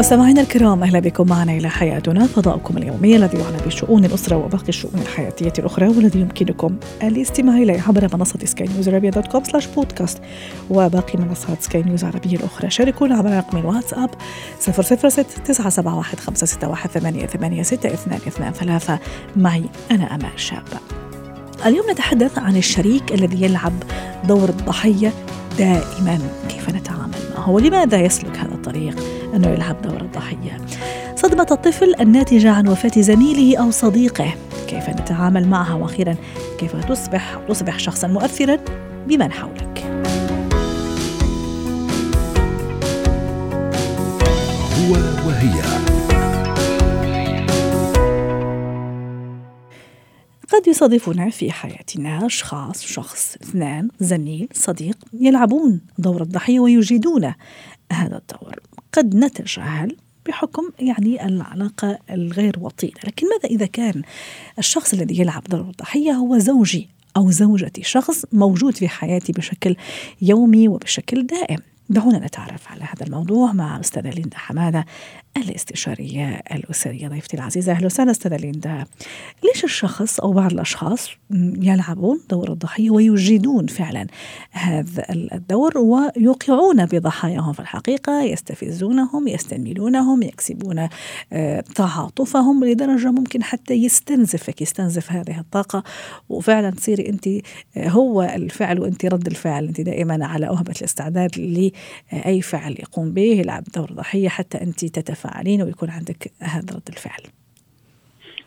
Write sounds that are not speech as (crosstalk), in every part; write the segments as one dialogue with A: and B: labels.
A: مستمعينا الكرام أهلا بكم معنا إلى حياتنا فضاؤكم اليومي الذي يعنى بشؤون الأسرة وباقي الشؤون الحياتية الأخرى والذي يمكنكم الاستماع إليه عبر منصة سكاي نيوز عربيه dot com slash podcast وباقي منصات سكاي نيوز العربية الأخرى. شاركونا عبر رقم الواتساب 006 971 561 886223 معي أنا امال شابه اليوم نتحدث عن الشريك الذي يلعب دور الضحية دائما كيف نتعامل معه؟ ولماذا يسلك هذا الطريق؟ أنه يلعب دور الضحية صدمة الطفل الناتجة عن وفاة زميله أو صديقه. كيف نتعامل معها؟ وأخيرا كيف تصبح تصبح شخصا مؤثرا بمن حولك؟ هو وهي. قد يصادفنا في حياتنا أشخاص شخص اثنان زميل صديق يلعبون دور الضحية ويجيدون هذا الدور. قد نتجاهل بحكم يعني العلاقة الغير وطيدة. لكن ماذا إذا كان الشخص الذي يلعب دور الضحية هو زوجي أو زوجتي؟ شخص موجود في حياتي بشكل يومي وبشكل دائم. دعونا نتعرف على هذا الموضوع مع أستاذة ليندا حمادة الاستشارية الأسرية ضيفتي العزيزة. أهلا وسهلا أستاذة ليندا. ليش الشخص أو بعض الأشخاص يلعبون دور الضحية ويجيدون فعلا هذا الدور ويوقعون بضحاياهم في الحقيقة يستفزونهم يستميلونهم يكسبون آه، تعاطفهم لدرجة ممكن حتى يستنزفك يستنزف هذه الطاقة. وفعلا تصيري أنت آه، هو الفعل وأنت رد الفعل. أنت دائما على أهبة الاستعداد لأي فعل يقوم به يلعب دور ضحية حتى أنت تتفاعلين تتفاعلين ويكون عندك هذا رد الفعل.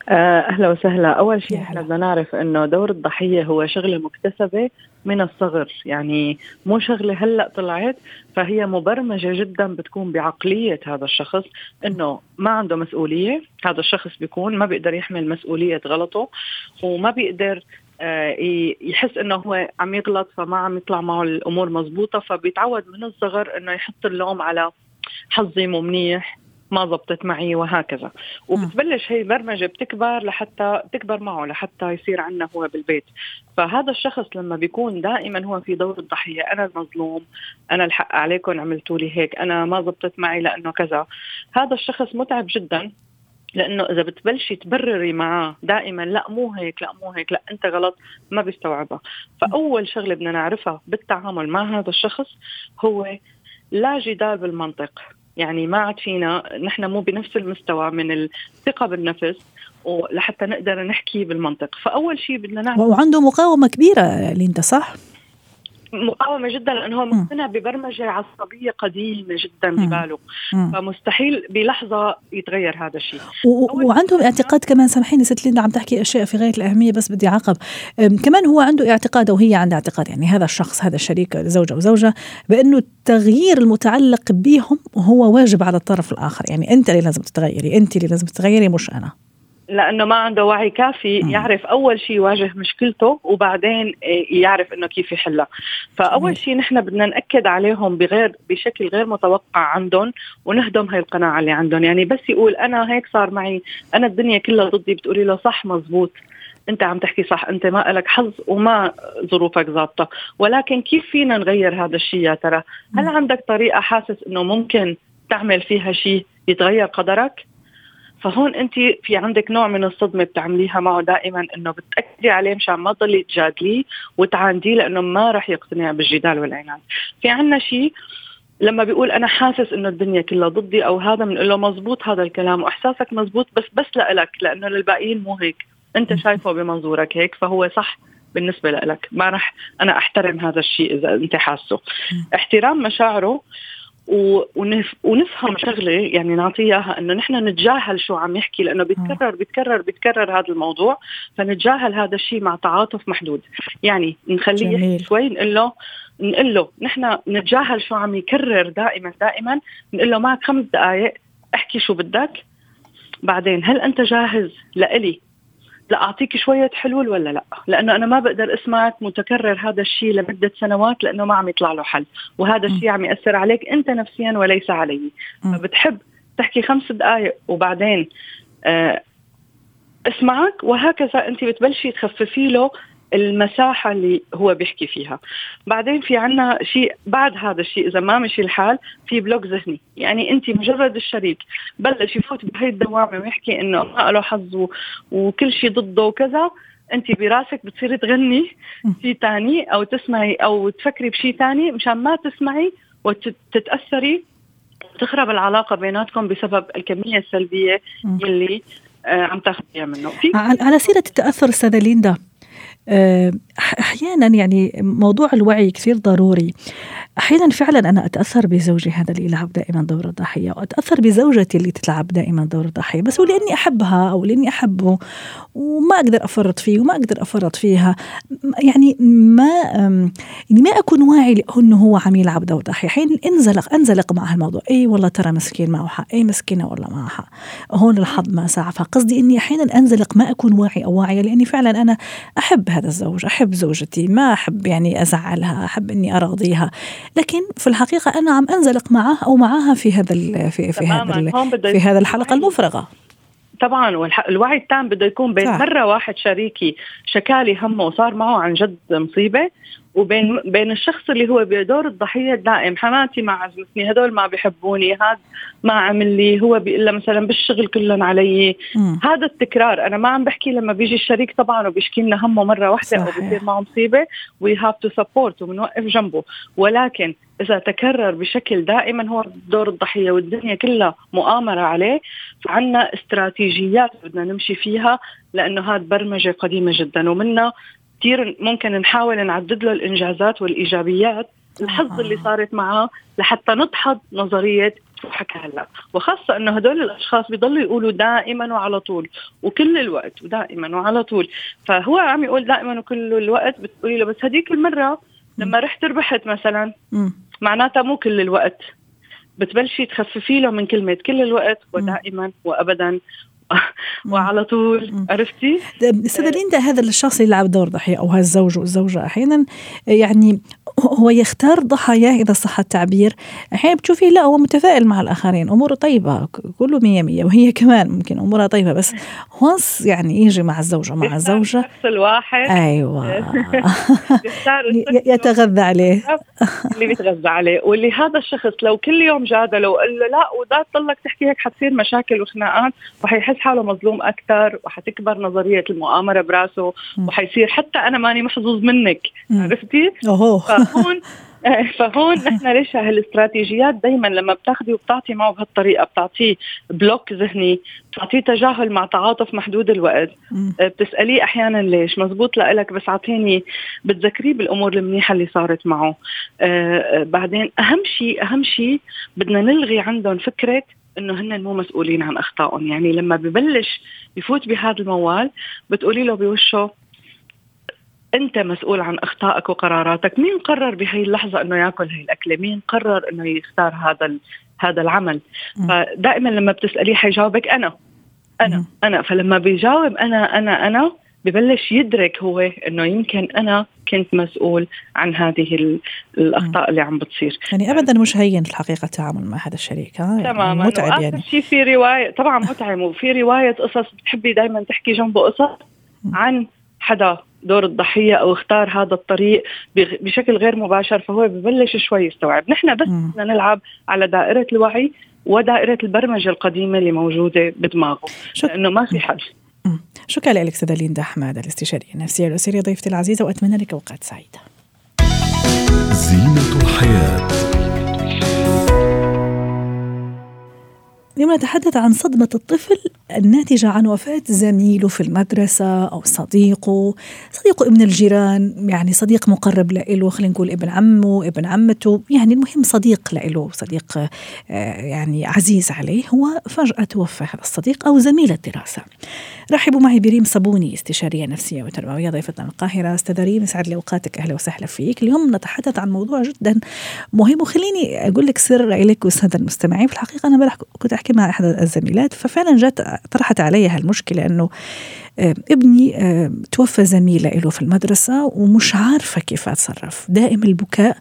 B: آه، أهلا وسهلا. أول شيء إحنا بدنا نعرف إنه دور الضحية هو شغلة مكتسبة من الصغر. يعني مو شغلة هلأ طلعت فهي مبرمجة جدا بتكون بعقلية هذا الشخص إنه ما عنده مسؤولية. هذا الشخص بيكون ما بيقدر يحمل مسؤولية غلطه وما بيقدر آه، يحس إنه هو عم يغلط فما عم يطلع معه الأمور مزبوطة فبيتعود من الصغر إنه يحط اللوم على حظي مو منيح. ما زبطت معي وهكذا. وبتبلش هي برمجة بتكبر لحتى تكبر معه لحتى يصير عندنا هو بالبيت. فهذا الشخص لما بيكون دائما هو في دور الضحية. أنا المظلوم أنا الحق عليكم عملتوا لي هيك أنا ما زبطت معي لأنه كذا. هذا الشخص متعب جدا لأنه إذا بتبلشي تبرري معاه دائما لا مو هيك لا مو هيك لا أنت غلط ما بيستوعبها فأول شغلة بدنا نعرفها بالتعامل مع هذا الشخص هو لا جدال بالمنطق. يعني ما عاد فينا نحن مو بنفس المستوى من الثقة بالنفس ولحتى نقدر نحكي بالمنطق. فأول شيء بدنا نعمل
A: وعنده مقاومة كبيرة ليندا صح؟
B: مقاومة جدا لأنه هو مقتنع ببرمجة عصبية قديمة جدا بباله. فمستحيل بلحظة يتغير هذا الشيء.
A: وعندهم اعتقاد كمان سامحيني ست ليندا عم تحكي أشياء في غاية الأهمية بس بدي أعقب. كمان هو عنده اعتقاد أو هي عندها اعتقاد يعني هذا الشخص هذا الشريك زوجة وزوجة بأنه التغيير المتعلق بهم هو واجب على الطرف الآخر. يعني أنت اللي لازم تتغيري أنت اللي لازم تتغيري مش أنا.
B: لأنه ما عنده وعي كافي يعرف أول شيء يواجه مشكلته وبعدين يعرف إنه كيف يحلها. فأول شيء نحن بدنا نأكد عليهم بغير بشكل غير متوقع عندهم ونهدم هاي القناعة اللي عندهم. يعني بس يقول أنا هيك صار معي أنا الدنيا كلها ضدي بتقولي له صح مزبوط. أنت عم تحكي صح أنت ما لك حظ وما ظروفك ظابطة. ولكن كيف فينا نغير هذا الشيء يا ترى؟ هل عندك طريقة حاسس إنه ممكن تعمل فيها شيء يتغير قدرك؟ فهون انت في عندك نوع من الصدمة بتعمليها معه دائما إنه بتأكدي عليه مشان ما تضلي تجادليه وتعانديه لأنه ما راح يقتنع بالجدال والعناد. في عنا شيء لما بيقول أنا حاسس إنه الدنيا كلها ضدي أو هذا بنقول له مزبوط هذا الكلام وإحساسك مزبوط بس بس لك لأنه للباقيين مو هيك. أنت شايفه بمنظورك هيك فهو صح بالنسبة لك ما راح أنا أحترم هذا الشيء إذا أنت حاسه. احترام مشاعره ونفهم شغلة يعني نعطيه إياها إنه نحن نتجاهل شو عم يحكي لأنه بيتكرر بيتكرر بيتكرر هذا الموضوع فنتجاهل هذا الشيء مع تعاطف محدود. يعني نخليه يحكي شوي نقول له نقول له نحن نتجاهل شو عم يكرر دائما دائما نقول له معك خمس دقائق احكي شو بدك بعدين هل أنت جاهز؟ لإلي. لا اعطيك شوية حلول ولا لا؟ لأنه أنا ما بقدر أسمعك متكرر هذا الشيء لمدة سنوات لأنه ما عم يطلع له حل. وهذا الشيء عم يأثر عليك أنت نفسيا وليس علي. فبتحب تحكي خمس دقائق وبعدين آه أسمعك وهكذا أنت بتبلشي تخففي له المساحة اللي هو بيحكي فيها. بعدين في عنا شيء بعد هذا الشيء إذا ما مشي الحال في بلوك ذهني. يعني أنت مجرد الشريك بلش يفوت بهي الدوامة ويحكي إنه ما له حظ وكل شيء ضده وكذا أنت براسك بتصيري تغني شيء ثاني أو تسمعي أو تفكري بشيء ثاني مشان ما تسمعي وتتأثري. تخرب العلاقة بيناتكم بسبب الكمية السلبية اللي آه، عم تاخذيها منه.
A: على سيرة التأثر أستاذة ليندا أحيانا يعني موضوع الوعي كثير ضروري. أحيانا فعلا أنا أتأثر بزوجي هذا اللي يلعب دائما دور الضحية وأتأثر بزوجتي اللي تلعب دائما دور الضحية بس هو لاني أحبها أو لأني أحبه وما أقدر أفرط فيه وما أقدر أفرط فيها يعني ما يعني ما أكون واعي انه هو عم يلعب دور ضحيه حين انزلق انزلق مع هالموضوع. إي والله ترى مسكين معه حق إي مسكينة والله معها. حق هون الحظ ما سعفها قصدي إني أحيانا أنزلق ما أكون واعي أو واعية لأني فعلا أنا أحب هذا الزوج أحب زوجتي ما أحب يعني أزعلها أحب إني اراضيها لكن في الحقيقة أنا عم أنزلق معه أو معها في هذا في في هذا في هذا الحلقة المفرغة.
B: طبعا والوعي التام بده يكون بين مرة واحد شريكي شكالي همه وصار معه عن جد مصيبة وبين بين الشخص اللي هو بدور الضحية الدائم. حماتي ما عزمتني هدول ما بيحبوني هذا ما عمل لي هو بيقول مثلا بالشغل كلهم علي. م. هذا التكرار أنا ما عم بحكي لما بيجي الشريك طبعا وبيشكي لنا همه مرة واحدة أو بصير معه مصيبة. we have to support وبنوقف جنبه. ولكن إذا تكرر بشكل دائما هو دور الضحية والدنيا كلها مؤامرة عليه فعنا استراتيجيات بدنا نمشي فيها لأنه هذا برمجة قديمة جدا. ومنها كثير ممكن نحاول نعدد له الإنجازات والإيجابيات الحظ اللي صارت معه لحتى نضحض نظرية شو حكى هلا. وخاصة إنه هدول الأشخاص بيضلوا يقولوا دائما وعلى طول وكل الوقت ودائما وعلى طول. فهو عم يقول دائما وكل الوقت بتقولي له بس هديك المرة لما رحت ربحت مثلا معناتها مو كل الوقت. بتبلشي تخففي له من كلمة كل الوقت ودائما (laughs) وعلى طول. عرفتي؟
A: استاذه ليندا هذا الشخص اللي يلعب دور ضحية أو هالزوج والزوجه أحيانا يعني هو يختار ضحاياه إذا صح التعبير. أحيانا بتشوفي لا هو متفائل مع الآخرين أموره طيبة كله مية مية وهي كمان ممكن أمورها طيبة بس وانس يعني يجي مع الزوجة مع الزوجة.
B: الشخص الواحد.
A: أيوه. (laughs) (laughs) يتغذى عليه.
B: اللي بيتغذى عليه. واللي هذا الشخص لو كل يوم جادله وقال له لا وده تضلك تحكي هيك حتصير مشاكل وخناقات وحيحس حاله مظلوم أكثر وحتكبر نظرية المؤامرة برأسه وحيصير حتى أنا ماني محظوظ منك عرفتي؟ فهون (laughs) فهون نحن ليش هالاستراتيجيات دائما لما بتاخذي وبتعطي معه بهالطريقة بتعطيه بلوك ذهني بتعطيه تجاهل مع تعاطف محدود الوقت. آه، بتسأليه أحيانا ليش؟ مزبوط لك بس أعطيني بتذكريه بالأمور المنيحة اللي صارت معه. آه، بعدين أهم شيء أهم شيء بدنا نلغي عندهم فكرة إنه هن مو مسؤولين عن أخطائهم. يعني لما ببلش يفوت بهذا الموال بتقولي له بوشه أنت مسؤول عن أخطائك وقراراتك. مين قرر بهي اللحظة إنه يأكل هي الأكلة؟ مين قرر إنه يختار هذا هذا العمل. فدائما لما بتساليه حيجاوبك أنا. أنا. أنا. فلما بيجاوب أنا أنا أنا ببلش يدرك هو إنه يمكن أنا كنت مسؤول عن هذه الأخطاء اللي عم بتصير.
A: يعني ابدا مش هين الحقيقة التعامل مع هذا الشريك ها؟
B: يعني تماما. متعب يعني. شيء في روايه طبعا متعب. وفي رواية قصص بتحبي دائما تحكي جنبه قصص عن حدا دور الضحية أو اختار هذا الطريق بشكل غير مباشر فهو ببلش شوي يستوعب. نحن بس بدنا نلعب على دائرة الوعي ودائرة البرمجة القديمة اللي موجودة بدماغه. لأنه ما في حل.
A: شكرا لك سيدة ليندا حماد الاستشارية النفسية الأسرية ضيفتي العزيزة وأتمنى لك أوقات سعيدة. اليوم نتحدث عن صدمة الطفل الناتجة عن وفاة زميله في المدرسة أو صديقه صديقه ابن الجيران يعني صديق مقرب له خلينا نقول ابن عمه ابن عمته يعني المهم صديق له صديق آه، يعني عزيز عليه هو فجأة توفى هذا الصديق أو زميل الدراسة. رحبوا معي بريم صابوني استشارية نفسية وتربوية ضيفتنا من القاهرة. أستاذ ريم يسعد لي أوقاتك. أهلا وسهلا فيك. اليوم نتحدث عن موضوع جدا مهم وخليني أقول لك سر لك والسادة المستمعين. في الحقيقة أنا كنت أحكي مع إحدى الزميلات ففعلا جات طرحت علي هالمشكله إنه ابني توفى زميلة له في المدرسة ومش عارفة كيف أتصرف. دائم البكاء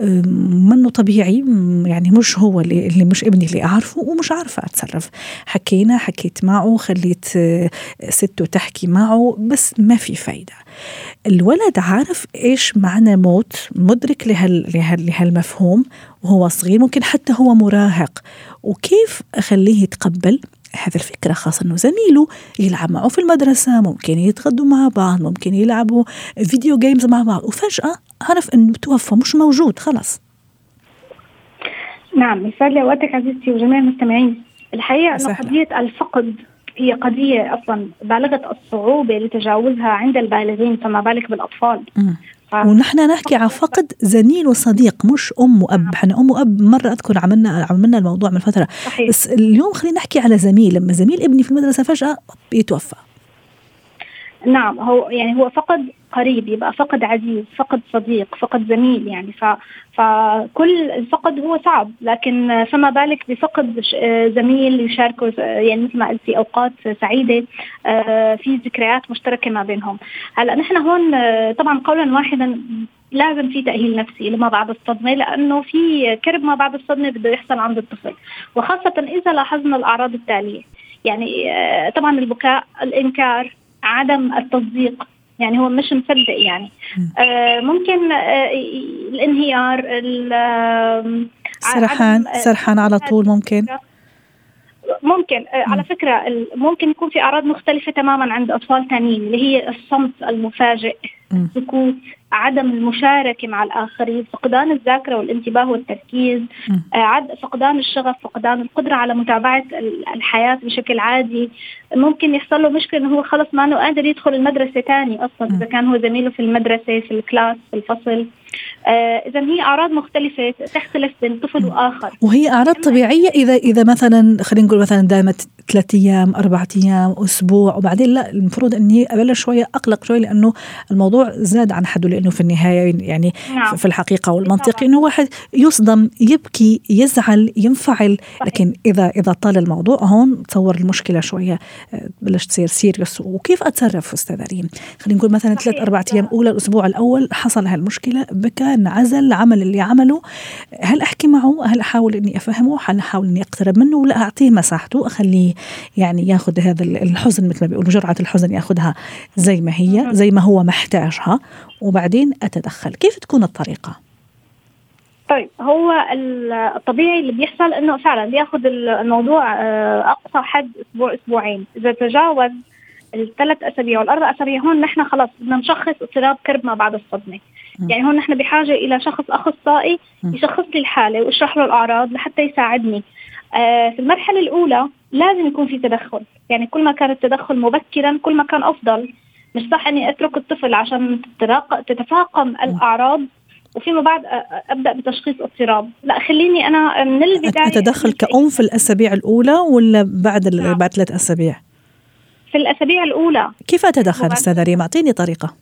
A: منه طبيعي يعني مش هو اللي, مش ابني اللي أعرفه ومش عارفة أتصرف. حكينا حكيت معه خليت سته تحكي معه بس ما في فايدة. الولد عارف إيش معنى موت مدرك لهال لهال لهالمفهوم وهو صغير ممكن حتى هو مراهق. وكيف أخليه يتقبل؟ هذا الفكرة خاصة أنه زميله يلعب معه في المدرسة ممكن يتغدوا مع بعض ممكن يلعبوا فيديو جيمز مع بعض وفجأة عرف أنه توفى مش موجود خلاص.
C: نعم يسعد لي اوقاتك عزيزتي وجميع المستمعين. الحقيقة إنه قضية الفقد هي قضية أصلا بالغة الصعوبة لتجاوزها عند البالغين فما بالك بالأطفال.
A: ف... ونحن نحكي عن فقد زميل وصديق مش أم وأب. إحنا أم وأب مرة أذكر عملنا عملنا الموضوع من فترة. صحيح. بس اليوم خلينا نحكي على زميل. لما زميل ابني في المدرسة فجأة بيتوفى
C: نعم هو يعني هو فقد قريب يبقى فقد عزيز فقد صديق فقد زميل يعني. ف فكل الفقد هو صعب لكن فما بالك بفقد زميل يشاركه يعني مثل ما قلتي أوقات سعيدة آه، في ذكريات مشتركة ما بينهم. هلأ نحن هون آه، طبعا قولا واحدا لازم في تأهيل نفسي لما بعد الصدمة لأنه في كرب ما بعد الصدمة بده يحصل عند الطفل وخاصة إذا لاحظنا الأعراض التالية. يعني آه، طبعا البكاء الإنكار عدم التصديق. يعني هو مش مصدق يعني. آه ممكن آه الانهيار
A: سرحان سرحان على طول ممكن.
C: ممكن آه على فكرة ممكن يكون في أعراض مختلفة تماما عند أطفال ثانيين اللي هي الصمت المفاجئ السكوت عدم المشاركة مع الآخرين فقدان الذاكرة والانتباه والتركيز آه فقدان الشغف فقدان القدرة على متابعة الحياة بشكل عادي. ممكن يحصل له مشكلة إنه هو خلص ما أنه قادر يدخل المدرسة ثاني أصلا إذا كان هو زميله في المدرسة في الكلاس في الفصل. آه إذا هي أعراض مختلفة تختلف بين طفل وآخر.
A: وهي أعراض طبيعية إذا إذا مثلا خلينا نقول مثلا دامت ثلاث أيام أربعة أيام أسبوع وبعدين لا المفروض إني أبلش شوية أقلق شوي لأنه الموضوع زاد عن حده لأنه في النهاية يعني نعم. في الحقيقة والمنطقي إنه واحد يصدم يبكي يزعل ينفعل لكن إذا إذا طال الموضوع هون تصور المشكلة شوية آه، بلش تصير سيريس وكيف أتصرف أستاذ ريم خلينا نقول مثلا ثلاث أربع أيام أولى الأسبوع الأول حصل هالمشكلة بكى انعزل عمل اللي عمله. هل أحكي معه؟ هل أحاول إني أفهمه؟ هل أحاول إني أقترب منه؟ ولا أعطيه مساحته أخليه يعني ياخذ هذا الحزن مثل ما بيقولوا جرعة الحزن ياخذها زي ما هي زي ما هو محتاجها. وبعدين أتدخل. كيف تكون الطريقة؟
C: طيب هو الطبيعي اللي بيحصل إنه فعلا بياخذ الموضوع آه، أقصى حد أسبوع أسبوعين. إذا تجاوز الثلاث أسابيع والأربع أسابيع هون نحن خلص بدنا نشخص اضطراب كرب ما بعد الصدمة. يعني هون نحن بحاجة إلى شخص أخصائي يشخص لي الحالة ويشرح له الأعراض لحتى يساعدني. آه، في المرحلة الأولى لازم يكون في تدخل. يعني كل ما كان التدخل مبكرا كل ما كان أفضل. مش صح إني أترك الطفل عشان تتفاقم الأعراض؟ وفيما بعد أبدأ بتشخيص اضطراب. لا خليني أنا من البداية
A: أتدخل كأم في الأسابيع الأولى ولا بعد نعم. بعد ثلاث أسابيع؟
C: في الأسابيع الأولى.
A: كيف أتدخل أستاذة ريم أعطيني طريقة.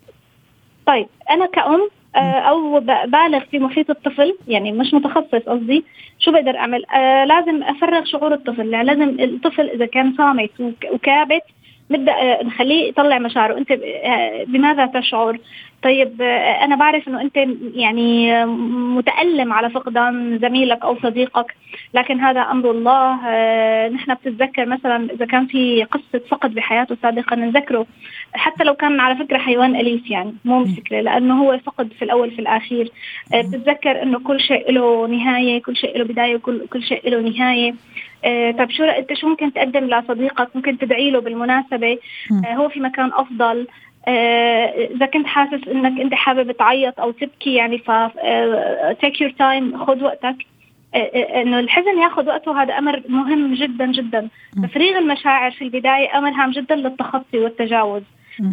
C: طيب أنا كأم أو بالغ في محيط الطفل يعني مش متخصص قصدي. شو بقدر أعمل؟ آه لازم أفرغ شعور الطفل. يعني لازم الطفل إذا كان صامت وكابت نبدأ آه، نخليه يطلع مشاعره. أنت آه، بماذا تشعر؟ طيب آه، أنا بعرف إنه أنت يعني متألم على فقدان زميلك أو صديقك لكن هذا أمر الله. نحن بتتذكر مثلا إذا كان في قصة فقد بحياته سابقا نذكره حتى لو كان على فكرة حيوان أليف يعني مو مشكلة لأنه هو فقد في الأول في الأخير. بتتذكر إنه كل شيء له نهاية كل شيء له بداية وكل كل شيء له نهاية. آه طيب شو أنت شو ممكن تقدم لصديقك؟ ممكن تدعي له بالمناسبة. آه هو في مكان أفضل. آه، إذا كنت حاسس إنك أنت حابب تعيط أو تبكي يعني ف take your time خذ وقتك. آه، آه، إنه الحزن ياخذ وقته هذا أمر مهم جدا جدا. تفريغ المشاعر في البداية أمر هام جدا للتخطي والتجاوز.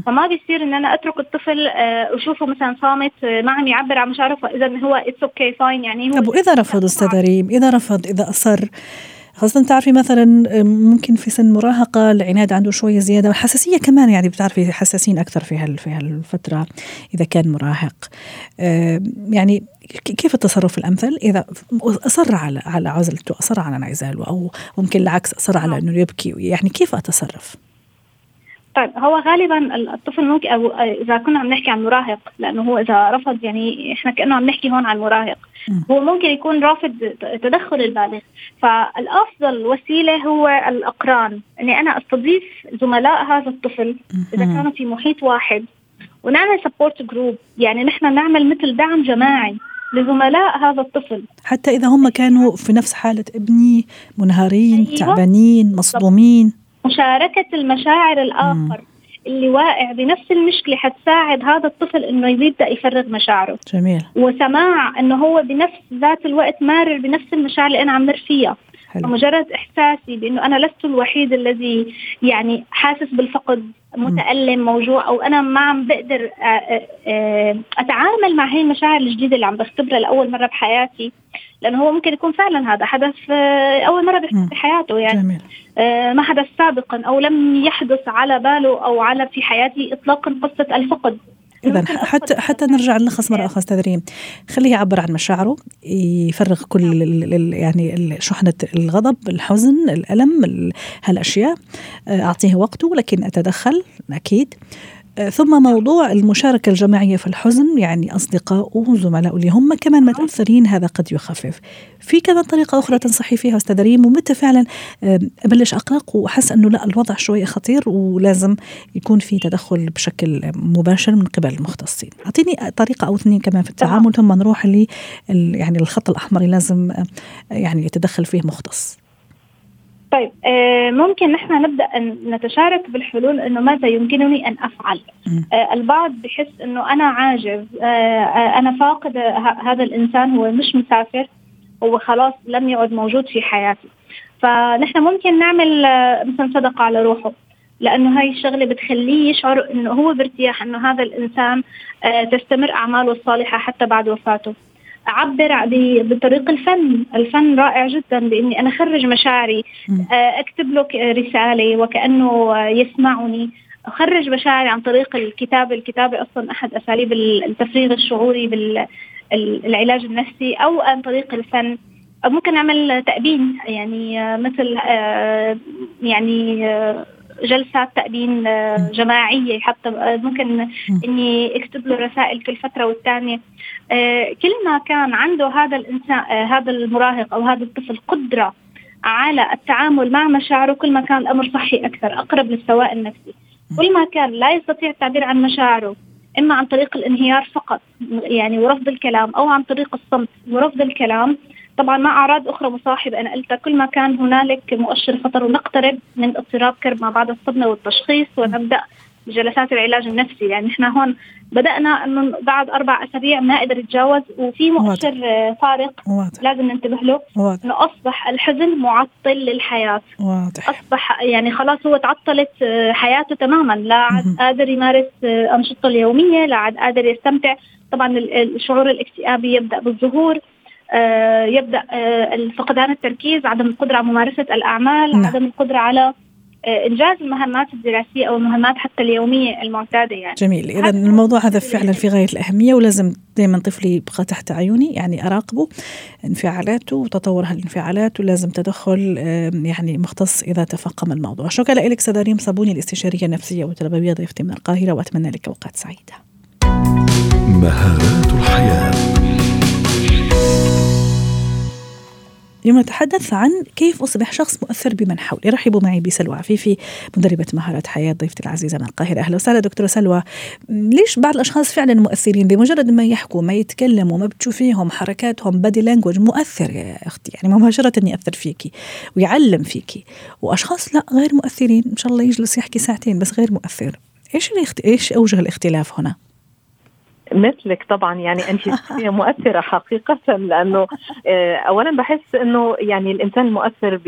C: فما بيصير إن أنا أترك الطفل واشوفه مثلا صامت ما عم يعبر عن مشاعره فاذا هو it's okay fine يعني هو
A: طب وإذا رفض أستاذ ريم؟ إذا رفض إذا أصر؟ خاصة تعرفي مثلا ممكن في سن مراهقة العناد عنده شوية زيادة والحساسية كمان يعني بتعرفي حساسين أكثر في هال في هالفترة إذا كان مراهق يعني كيف التصرف الأمثل إذا أصر على على عزلته أصر على انعزاله أو ممكن العكس أصر على نعم. أنه يبكي يعني كيف أتصرف؟
C: طيب هو غالبا الطفل ممكن أو إذا كنا عم نحكي عن مراهق لأنه هو إذا رفض يعني إحنا كأنه عم نحكي هون عن مراهق هو ممكن يكون رافض تدخل البالغ. فالأفضل وسيلة هو الأقران. اني أنا أستضيف زملاء هذا الطفل إذا كانوا في محيط واحد. ونعمل support group يعني نحن نعمل مثل دعم جماعي لزملاء هذا الطفل.
A: حتى إذا هم كانوا في نفس حالة ابني منهارين أيوة. تعبانين مصدومين.
C: مشاركة المشاعر الآخر. مم. اللي واقع بنفس المشكلة حتساعد هذا الطفل إنه يبدأ يفرغ مشاعره.
A: جميل.
C: وسماع إنه هو بنفس ذات الوقت مارر بنفس المشاعر اللي أنا عم مر فيها. حلو. مجرد إحساسي بإنه أنا لست الوحيد الذي يعني حاسس بالفقد متألم موجوع أو أنا ما عم بقدر آه، آه، آه، أتعامل مع هي المشاعر الجديدة اللي عم بختبرها لأول مرة بحياتي. لأنه هو ممكن يكون فعلا هذا حدث أول مرة بيحدث بحياته يعني. جميل. ما حدث سابقا أو لم يحدث على باله أو على في حياتي اطلاقا قصة الفقد.
A: اذا حتى حتى نرجع نلخص مرة أخرى أستاذ ريم. خليه يعبر عن مشاعره يفرغ كل يعني شحنة الغضب الحزن الألم هالأشياء أعطيه وقته لكن أتدخل أكيد. ثم موضوع المشاركة الجماعية في الحزن يعني أصدقائه وزملائه اللي هم كمان متأثرين هذا قد يخفف. في كمان طريقة أخرى تنصحي فيها أستاذ ريم ومتى فعلا أبلش أقلق؟ وأحس أنه لا الوضع شوية خطير ولازم يكون في تدخل بشكل مباشر من قبل المختصين. أعطيني طريقة أو اثنين كمان في التعامل ثم نروح ل يعني الخط الأحمر لازم يعني يتدخل فيه مختص.
C: طيب آه ممكن نحن نبدأ أن نتشارك بالحلول إنه ماذا يمكنني أن أفعل؟ آه البعض بحس إنه أنا عاجز آه, أنا فاقد هذا الإنسان هو مش مسافر هو خلاص لم يعد موجود في حياتي. فنحن ممكن نعمل مثلا صدقة على روحه لأنه هاي الشغلة بتخليه يشعر إنه هو بارتياح إنه هذا الإنسان تستمر أعماله الصالحة حتى بعد وفاته. أعبر بطريق الفن، الفن رائع جدا بإني أنا أخرج مشاعري آه، أكتب له رسالة وكأنه يسمعني. أخرج مشاعري عن طريق الكتابة، الكتابة أصلا أحد أساليب التفريغ الشعوري بالعلاج النفسي أو عن طريق الفن. ممكن نعمل تأبين يعني آه، مثل آه، يعني جلسات تأبين جماعية حتى ممكن إني أكتب له رسائل كل فترة والثانية. آه، كل ما كان عنده هذا الإنسان آه، هذا المراهق أو هذا الطفل قدرة على التعامل مع مشاعره كل ما كان الأمر صحي أكثر أقرب للسواء النفسي. كل ما كان لا يستطيع التعبير عن مشاعره إما عن طريق الانهيار فقط يعني ورفض الكلام أو عن طريق الصمت ورفض الكلام طبعا مع أعراض أخرى مصاحبه أنا قلتها كل ما كان هنالك مؤشر خطر ونقترب من اضطراب كرب ما بعد الصدمة والتشخيص ونبدأ بجلسات العلاج النفسي. يعني إحنا هون بدأنا إنه بعد أربع أسابيع ما قدر يتجاوز وفي مؤشر فارق واضح. لازم ننتبه له واضح. إنه أصبح الحزن معطل للحياة. واضح. أصبح يعني خلاص هو تعطلت حياته تماما. لا عاد قادر يمارس انشطته اليومية لا عاد قادر يستمتع. طبعا الشعور الاكتئابي يبدأ بالظهور. آه، يبدأ آه، فقدان التركيز عدم القدرة على ممارسة الأعمال نعم. عدم القدرة على آه، إنجاز المهمات الدراسية أو المهمات حتى اليومية المعتادة يعني.
A: جميل. اذا الموضوع هذا فعلا في غاية الأهمية ولازم دائما طفلي يبقى تحت عيوني يعني أراقبه انفعالاته وتطور هالانفعالات ولازم تدخل يعني مختص إذا تفاقم الموضوع. شكرا لك سداريم صابوني الاستشارية النفسية والتربويه ضيفتي من القاهرة وأتمنى لك اوقات سعيدة. مهارات الحياة. اليوم نتحدث عن كيف أصبح شخص مؤثر بمن حولي. رحبوا معي بسلوى عفيفي مدربة مهارات حياة ضيفتي العزيزة من القاهرة. أهلا وسهلا دكتورة سلوى. ليش بعض الأشخاص فعلا مؤثرين؟ بمجرد ما يحكوا ما يتكلموا ما بتشوفيهم حركاتهم بادي لانجوج مؤثر يا أختي. يعني مباشرة يأثر فيكي ويعلم فيكي. وأشخاص لا غير مؤثرين. إن شاء الله يجلس يحكي ساعتين بس غير مؤثر. إيش إيش أوجه الاختلاف هنا؟
D: مثلك طبعا يعني أنت (laughs) مؤثرة حقيقة لأنه آه، اولا بحس إنه يعني الإنسان المؤثر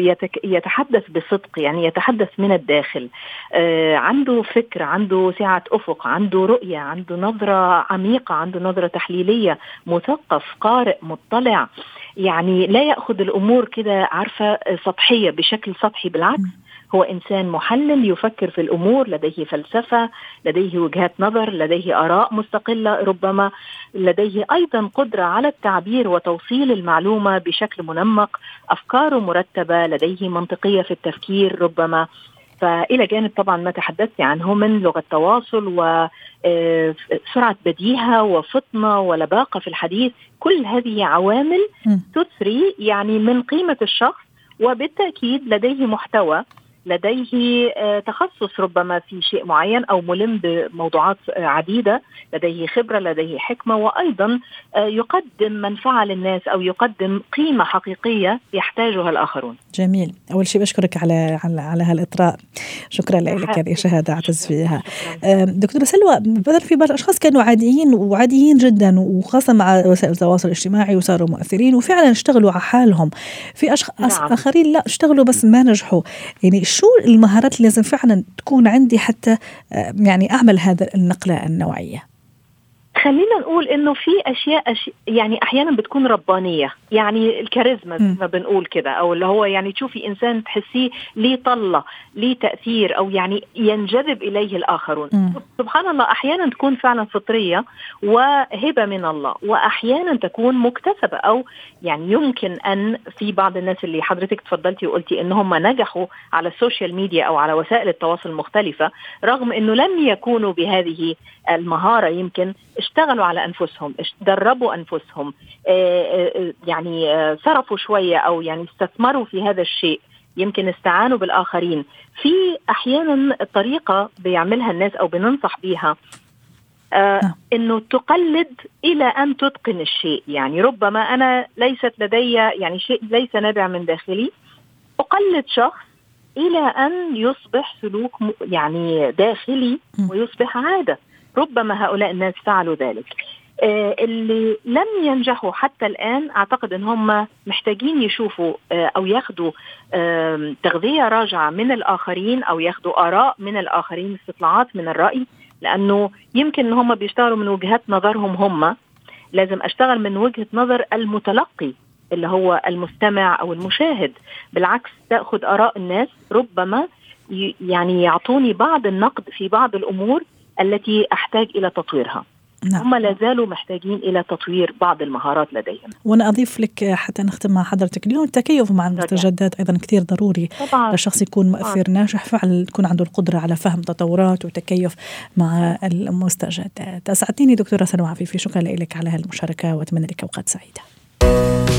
D: يتحدث بصدق يعني يتحدث من الداخل. آه، عنده فكر عنده سعة أفق عنده رؤية عنده نظرة عميقة عنده نظرة تحليلية مثقف قارئ مطلع. يعني لا يأخذ الأمور كده عارفة سطحية بشكل سطحي بالعكس. هو إنسان محلل يفكر في الأمور لديه فلسفة لديه وجهات نظر لديه آراء مستقلة ربما لديه أيضا قدرة على التعبير وتوصيل المعلومة بشكل منمق افكاره مرتبة لديه منطقية في التفكير ربما. فإلى جانب طبعا ما تحدثت عنه من لغة تواصل وسرعة بديهة وفطنة ولباقة في الحديث كل هذه عوامل تثري يعني من قيمة الشخص وبالتأكيد لديه محتوى لديه آه، تخصص ربما في شيء معين أو ملم بموضوعات آه، عديدة. لديه خبرة لديه حكمة وأيضا آه، يقدم منفعة للناس أو يقدم قيمة حقيقية يحتاجها الآخرون.
A: جميل. أول شيء بشكرك على على, على هالإطراء. شكرا لك هذه شهاده أعتز فيها. دكتورة سلوى بدل في بعض الأشخاص كانوا عاديين وعاديين جدا وخاصة مع وسائل التواصل الاجتماعي وصاروا مؤثرين وفعلا اشتغلوا على حالهم. في اشخاص نعم. آخرين لا اشتغلوا بس ما نجحوا. يعني شو المهارات اللي لازم فعلا تكون عندي حتى آه، يعني أعمل هذا النقلة النوعية؟
D: خلينا نقول إنه في أشياء أشي يعني أحيانا بتكون ربانية. يعني الكاريزما زي ما بنقول كده أو اللي هو يعني تشوفي إنسان تحسيه ليه طلة ليه تأثير أو يعني ينجذب إليه الآخرون. م. سبحان الله أحيانا تكون فعلا فطرية وهبة من الله وأحيانا تكون مكتسبة أو يعني يمكن أن في بعض الناس اللي حضرتك تفضلتي وقلتي ان هم نجحوا على السوشيال ميديا أو على وسائل التواصل المختلفة رغم إنه لم يكونوا بهذه المهارة يمكن اشتغلوا على أنفسهم دربوا أنفسهم آه، آه، يعني آه، صرفوا شوية أو يعني استثمروا في هذا الشيء يمكن استعانوا بالآخرين. في أحيانا طريقة بيعملها الناس أو بننصح بيها آه نعم. إنه تقلد إلى أن تتقن الشيء. يعني ربما أنا ليست لدي يعني شيء ليس نابع من داخلي. أقلد شخص إلى أن يصبح سلوك يعني داخلي ويصبح عادة. ربما هؤلاء الناس فعلوا ذلك. آه اللي لم ينجحوا حتى الآن أعتقد أن هم محتاجين يشوفوا آه أو ياخدوا تغذية راجعة من الآخرين أو ياخدوا آراء من الآخرين استطلاعات من الرأي لأنه يمكن أن هم بيشتغلوا من وجهات نظرهم هم. لازم أشتغل من وجهة نظر المتلقي اللي هو المستمع أو المشاهد. بالعكس تأخذ آراء الناس ربما يعني يعطوني بعض النقد في بعض الأمور التي أحتاج إلى تطويرها نعم. هم لا زالوا محتاجين إلى تطوير بعض المهارات لديهم.
A: وأنا أضيف لك حتى نختم مع حضرتك اليوم التكيف مع المستجدات أيضا كثير ضروري طبعا الشخص يكون مؤثر طبعا. ناجح فعلا تكون عنده القدرة على فهم تطورات وتكيف مع المستجدات. أسعدتيني دكتورة سلوى عفيفي شكرا لك على هالمشاركه وأتمنى لك أوقات سعيدة.